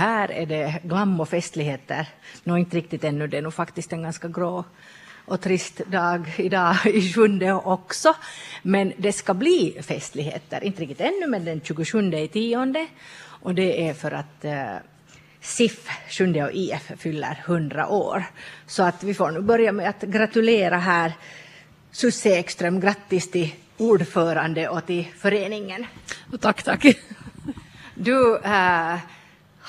här är det glam och festligheter. Nå, inte riktigt ännu, det är nog faktiskt en ganska grå och trist dag idag i sjunde också. Men det ska bli festligheter, inte riktigt ännu, men den 27 i tionde. Och det är för att eh, SIF, Sjunde och IF, fyller 100 år. Så att vi får nu börja med att gratulera här Susse Ekström. Grattis till ordförande och till föreningen. Tack, tack. Du äh,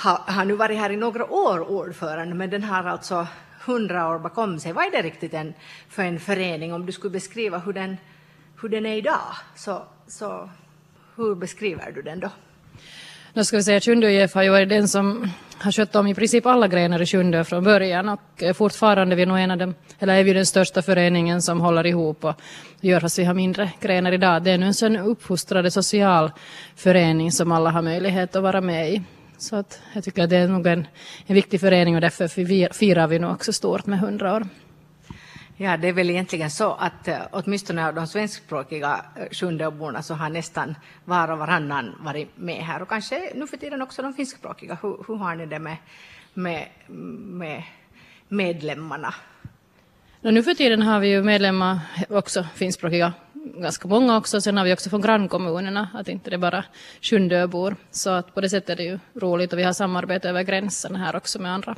har, har nu varit här i några år ordförande, men den har alltså 100 år bakom sig. Vad är det riktigt en, för en förening? Om du skulle beskriva hur den, hur den är idag, så, så hur beskriver du den då? Då ska vi säga att Sjunde IF har ju varit den som har skött om i princip alla grenar i Sjunde från början och eh, fortfarande är vi nog en av dem, eller är vi den största föreningen som håller ihop och gör fast vi har mindre grenar idag. Det är nu en sån uppfostrad social förening som alla har möjlighet att vara med i. Så att jag tycker att det är nog en, en viktig förening och därför firar vi nu också stort med 100 år. Ja, det är väl egentligen så att uh, åtminstone av de svenskspråkiga uh, Sjundeåborna så har nästan var och varannan varit med här och kanske nu för tiden också de finskspråkiga. Hur, hur har ni det med, med, med medlemmarna? Nu för tiden har vi ju medlemmar också finskspråkiga ganska många också. Sen har vi också från grannkommunerna, att inte det är bara Sjundöbor. Så att på det sättet är det ju roligt och vi har samarbete över gränsen här också med andra,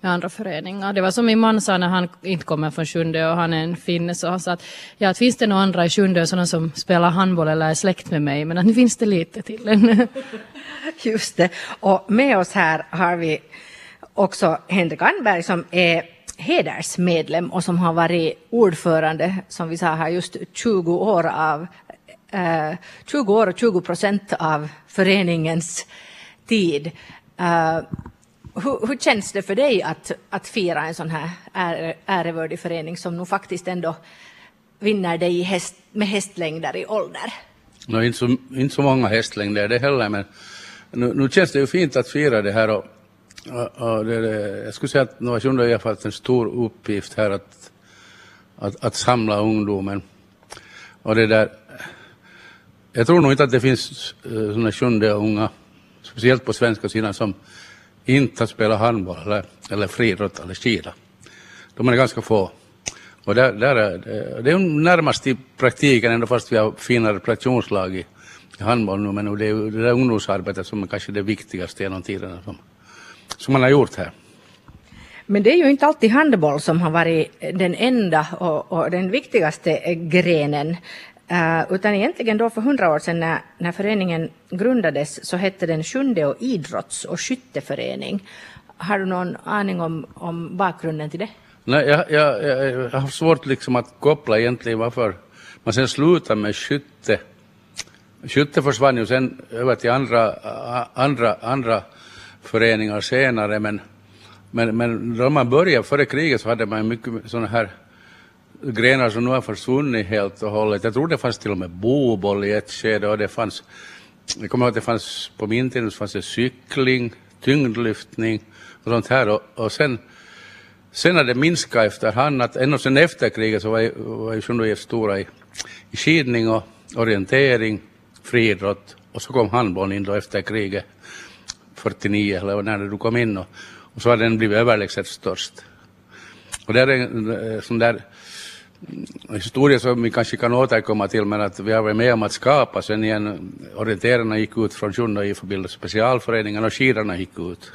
med andra föreningar. Det var som min man sa när han inte kommer från Sjunde och han är en finne så han sa att, ja, att finns det några andra i Sjunde sådana som spelar handboll eller är släkt med mig men att nu finns det lite till en. Just det. Och med oss här har vi också Henrik Anberg som är hedersmedlem och som har varit ordförande, som vi sa här, just 20 år av eh, 20 år och 20 procent av föreningens tid. Eh, hur, hur, känns det för dig att, att fira en sån här ärevördig förening som nog faktiskt ändå vinner dig häst, med hästlängder i ålder? No, inte, så, inte så många hästlängder det heller, men nu, nu känns det ju fint att fira det här och Ja, det, det, jag skulle säga att Nova Sjunde har fått en stor uppgift här att, att, att samla ungdomen. Och det där, jag tror nog inte att det finns eh, sådana sjunde unga, speciellt på svenska sidan, som inte har spelat handboll eller, eller friidrott eller skida. De är ganska få. Och där, där är, det är närmast i praktiken ändå fast vi har finare repetitionslag i, handboll nu, men det är det där ungdomsarbetet som är kanske det viktigaste genom tiderna som man har gjort här. Men det är ju inte alltid handboll som har varit den enda och, och den viktigaste grenen. Uh, utan egentligen då för hundra år sedan när, när föreningen grundades så hette den Sjunde och idrotts och skytteförening. Har du någon aning om, om bakgrunden till det? Nej, jag, jag, jag, jag har svårt liksom att koppla egentligen varför man sen slutade med skytte. Skytte försvann ju sen över till andra, andra, andra föreningar senare, men, men, men då man började före kriget så hade man mycket sådana här grenar som nu har försvunnit helt och hållet. Jag tror det fanns till och med boboll i ett skede och det fanns, jag kommer ihåg att det fanns, på min tid så fanns det cykling, tyngdlyftning och sånt här och, och sen Sen har det minskat efterhand, att ännu sen efter kriget så var ju, var ju Sjunde stora i, i skidning och orientering, friidrott och så kom handbollen in då efter kriget. 49 eller när du kom in och, och så har den blivit överlägset störst. Och det är en eh, sån där historia som vi kanske kan återkomma till, men att vi har varit med om att skapa sen igen. Orienterarna gick ut från Sjunde och bildade specialföreningen och skidorna gick ut.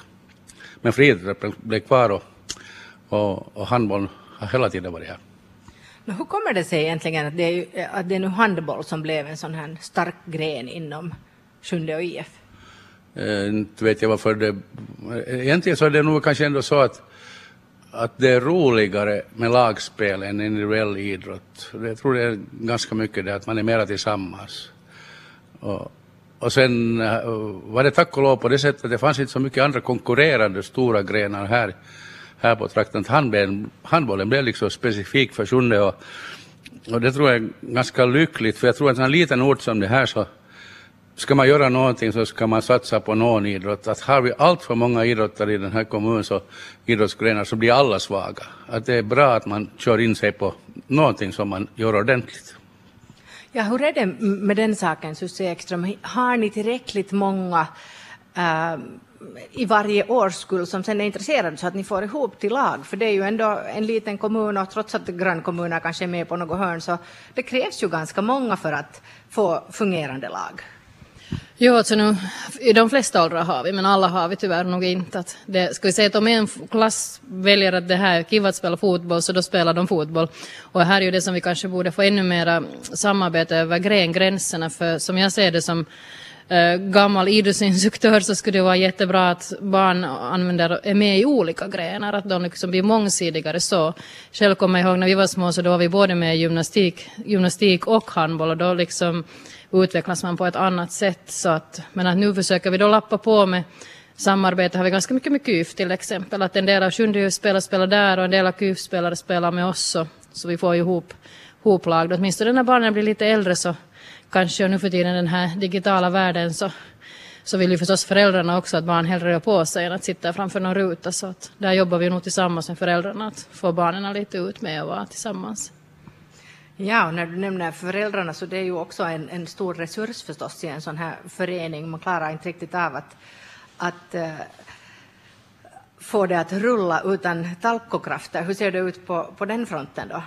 Men friidrotten blev kvar och, och, och handboll har hela tiden varit här. Men hur kommer det sig egentligen att det, är, att det är nu handboll som blev en sån här stark gren inom Sjunde och IF? Eh, inte vet jag varför det... Eh, egentligen så är det nog kanske ändå så att, att det är roligare med lagspel än individuell idrott. Jag tror det är ganska mycket det att man är mera tillsammans. Och, och sen eh, var det tack och lov på det sättet att det fanns inte så mycket andra konkurrerande stora grenar här, här på trakten. Handbollen, handbollen blev liksom specifik för Sjunde och, och det tror jag är ganska lyckligt för jag tror att en liten ort som det här så ska man göra någonting så ska man satsa på någon idrott. Att har vi allt för många idrottare i den här kommunen så idrottsgrenar så blir alla svaga. Att det är bra att man kör in sig på någonting som man gör ordentligt. Ja, hur är det med den saken, Susie Ekström? Har ni tillräckligt många äh, i varje årskull som sen är intresserade så att ni får ihop till lag? För det är ju ändå en liten kommun och trots att grannkommuner kanske är med på något hörn så det krävs ju ganska många för att få fungerande lag. Jo, alltså nu, i de flesta åldrar har vi, men alla har vi tyvärr nog inte. Att det, ska vi säga att om en klass väljer att det här är kul att spela fotboll, så då spelar de fotboll. Och här är ju det som vi kanske borde få ännu mera samarbete över grengränserna, för som jag ser det som äh, gammal idrottsinstruktör så skulle det vara jättebra att barn använder, är med i olika grenar, att de liksom blir mångsidigare så. Själv kommer jag ihåg när vi var små så då var vi både med i gymnastik, gymnastik och handboll och då liksom utvecklas man på ett annat sätt. Så att, men att nu försöker vi då lappa på med samarbete har vi ganska mycket med KUF till exempel. Att en del av sjunde spelare spelar där och en del av KUF-spelare spelar med oss. Så, så vi får ihop, ihop lag. Åtminstone när barnen blir lite äldre så kanske nu för tiden den här digitala världen så, så vill ju förstås föräldrarna också att barn hellre rör på sig än att sitta framför någon ruta. Så att där jobbar vi nog tillsammans med föräldrarna att få barnen lite ut med och vara tillsammans. Ja, och när du nämner föräldrarna så det är ju också en, en stor resurs förstås i en sån här förening. Man klarar inte riktigt av att, att äh, få det att rulla utan talkokrafter. Hur ser det ut på, på den fronten då?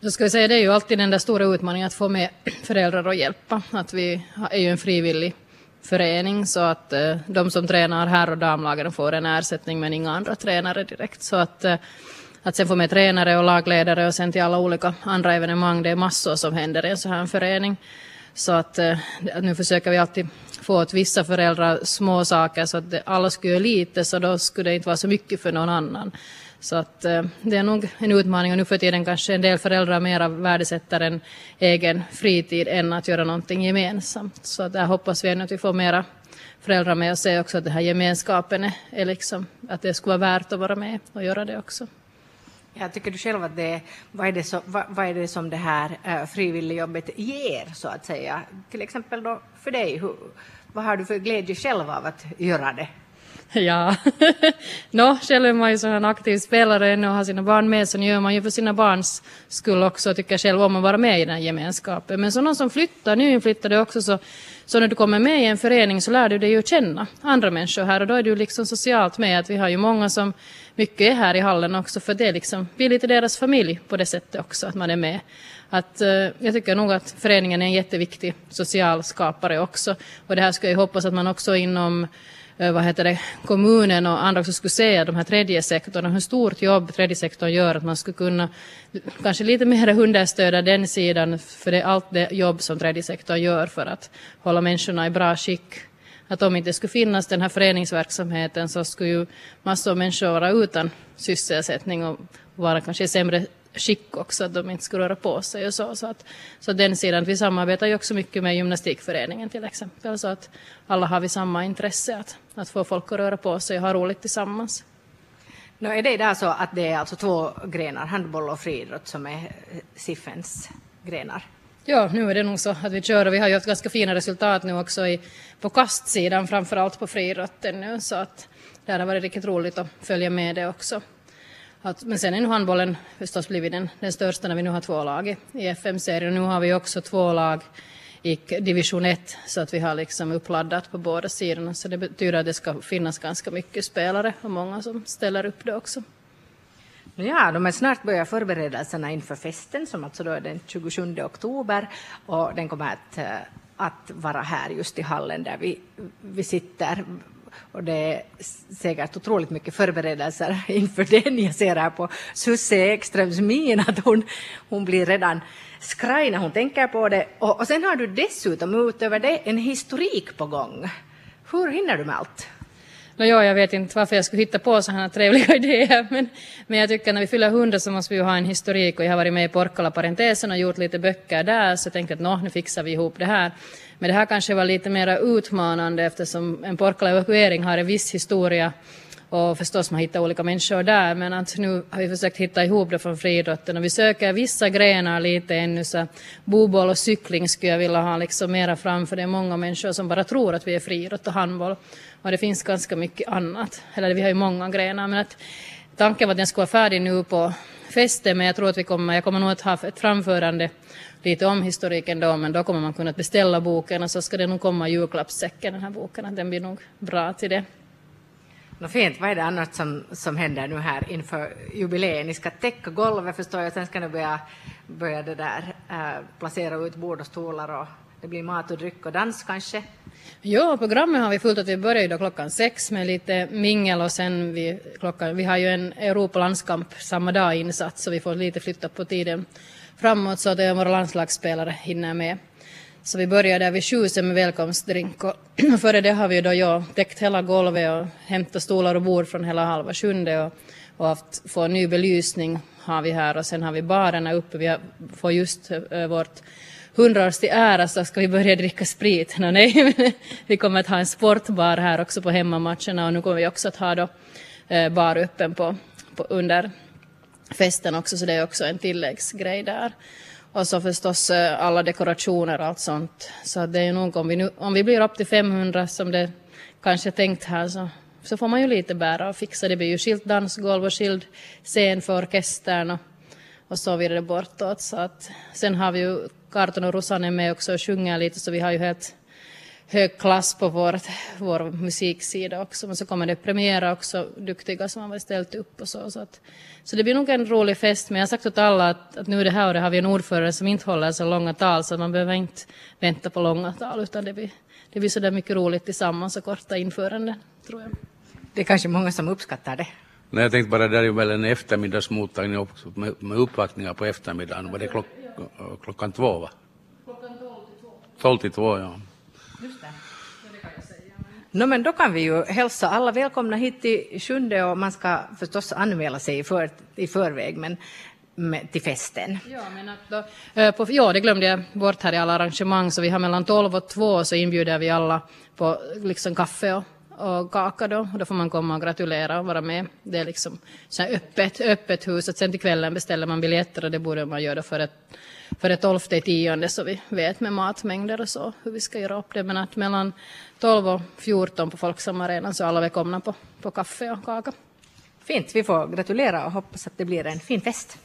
Då ska jag säga, det är ju alltid den där stora utmaningen att få med föräldrar och hjälpa. Att vi är ju en frivillig förening så att eh, de som tränar herr och damlagen får en ersättning men inga andra tränare direkt. Så att eh, att sen få med tränare och lagledare och sen till alla olika andra evenemang, det är massor som händer i en sån här förening. Så att, eh, nu försöker vi alltid få åt vissa föräldrar små saker så att alla skulle göra lite så då skulle det inte vara så mycket för någon annan. Så att eh, det är nog en utmaning och nu för tiden kanske en del föräldrar mera värdesätter en egen fritid än att göra någonting gemensamt. Så där hoppas vi att vi får mera föräldrar med och se också att den här gemenskapen är, är liksom, att det skulle vara värt att vara med och göra det också. Jag tycker du själv att det, vad, är det som, vad, vad är det som det här äh, frivilligjobbet ger, så att säga? Till exempel då för dig, hur, vad har du för glädje själv av att göra det? Ja, no, själv är man ju en aktiv spelare ännu och har sina barn med, så nu gör man ju för sina barns skull också, tycker själv om att vara med i den här gemenskapen. Men så någon som flyttar, nyinflyttade också, så, så när du kommer med i en förening så lär du dig ju känna andra människor här och då är du liksom socialt med, att vi har ju många som mycket är här i hallen också, för det är liksom, vi är lite deras familj på det sättet också, att man är med. Att, eh, jag tycker nog att föreningen är en jätteviktig social skapare också, och det här ska jag hoppas att man också inom Eh, vad heter det, kommunen och andra också skulle se de här tredje sektorn, hur stort jobb tredje sektorn gör, att man skulle kunna kanske lite mer understöda den sidan, för det är allt det jobb som tredje sektorn gör för att hålla människorna i bra skick. Att om inte skulle finnas den här föreningsverksamheten så skulle ju massor av människor vara utan sysselsättning och vara kanske i sämre skick också, att de inte skulle röra på sig och så. Så, att, så den sidan, vi samarbetar ju också mycket med gymnastikföreningen till exempel, så att alla har vi samma intresse att, att få folk att röra på sig och ha roligt tillsammans. Nu är det där så att det är alltså två grenar, handboll och friidrott, som är SIFens grenar? Ja, nu är det nog så att vi kör och vi har ju haft ganska fina resultat nu också i, på kastsidan, framför allt på friidrotten nu, så att det har varit riktigt roligt att följa med det också. Att, men sen är nu handbollen förstås blivit den, den största när vi nu har två lag i, i FM-serien. Nu har vi också två lag i division 1 så att vi har liksom uppladdat på båda sidorna. Så det betyder att det ska finnas ganska mycket spelare och många som ställer upp det också. Ja, de är snart börjar förberedelserna inför festen som alltså då är den 27 oktober och den kommer att, eh, att vara här just i hallen där vi, vi sitter och det är säkert otroligt mycket förberedelser inför den. Jag ser här på Susse Ekströms min att hon, hon blir redan skraj när hon tänker på det. Och, och sen har du dessutom utöver det en historik på gång. Hur hinner du med allt? No, ja, jag vet inte varför jag skulle hitta på sådana trevliga idéer, men, men jag tycker att när vi fyller hundra så måste vi ju ha en historik och jag har varit med i Porkala parentesen och gjort lite böcker där, så jag tänkte att nu fixar vi ihop det här. Men det här kanske var lite mer utmanande eftersom en Porkala evakuering har en viss historia och förstås man hittar olika människor där, men att nu har vi försökt hitta ihop det från friidrotten. Och vi söker vissa grenar lite ännu, så boboll och cykling skulle jag vilja ha liksom mera fram, för det är många människor som bara tror att vi är friidrott och handboll, och det finns ganska mycket annat, eller vi har ju många grenar, men att tanken var att den skulle vara färdig nu på festen, men jag tror att vi kommer, jag kommer nog att ha ett framförande lite om historiken då, men då kommer man kunna beställa boken och så ska det nog komma i julklappssäcken, den här boken, att den blir nog bra till det. No fint, vad är det annat som, som händer nu här inför jubileet? Ni ska täcka golvet förstår jag, sen ska ni börja, börja det där, äh, placera ut bord och stolar och det blir mat och dryck och dans kanske? Ja, programmet har vi fullt att vi börjar ju då klockan sex med lite mingel och sen vi, klockan, vi har ju en Europalandskamp samma dag insatt så vi får lite flytta på tiden framåt så att våra landslagsspelare hinner med. Så vi börjar där vid sju med välkomstdrink och före det har vi då ja, täckt hela golvet och hämtat stolar och bord från hela halva sjunde och, och haft, få ny belysning har vi här och sen har vi barerna uppe. Vi får just äh, vårt hundraårs till ära så ska vi börja dricka sprit. No, nej, vi kommer att ha en sportbar här också på hemmamatcherna och nu kommer vi också att ha då, äh, bar öppen på, på under festen också så det är också en tilläggsgrej där. Och så förstås eh, alla dekorationer och allt sånt. Så det är nog om vi, nu, om vi blir upp till 500 som det kanske är tänkt här så, så får man ju lite bära och fixa. Det blir ju skilt dansgolv och skild scen för orkestern och, och så vidare bortåt. Så att, sen har vi ju Karton och Rosanne med också och sjunger lite så vi har ju helt hög klass på vår, vår musiksida också. Men så kommer det premiera också, duktiga som har ställt upp och så. Så, att, så det blir nog en rolig fest. Men jag har sagt åt alla att, att nu är det här och det har vi en ordförande som inte håller så långa tal så man behöver inte vänta på långa tal utan det blir, det blir så där mycket roligt tillsammans och korta införanden, tror jag. Det är kanske många som uppskattar det. Nej, jag tänkte bara, det är ju väl en eftermiddagsmottagning också med, med uppvaktningar på eftermiddagen. Var det klock, klockan två, va? Klockan tolv till två. Tolv till två, ja. No, men då kan vi ju hälsa alla välkomna hit till Sjunde och man ska förstås anmäla sig i, för, i förväg men med, till festen. Ja, men att då, eh, på, ja, det glömde jag bort här i alla arrangemang, så vi har mellan 12 och 2 så inbjuder vi alla på liksom kaffe och, och kaka då, och då får man komma och gratulera och vara med. Det är liksom så öppet, öppet hus, att sen till kvällen beställer man biljetter och det borde man göra för ett för ett tolfte tionde så vi vet med matmängder och så hur vi ska göra upp det. Men att mellan 12 och 14 på Folksam Arena så är alla välkomna på, på kaffe och kaka. Fint, vi får gratulera och hoppas att det blir en fin fest.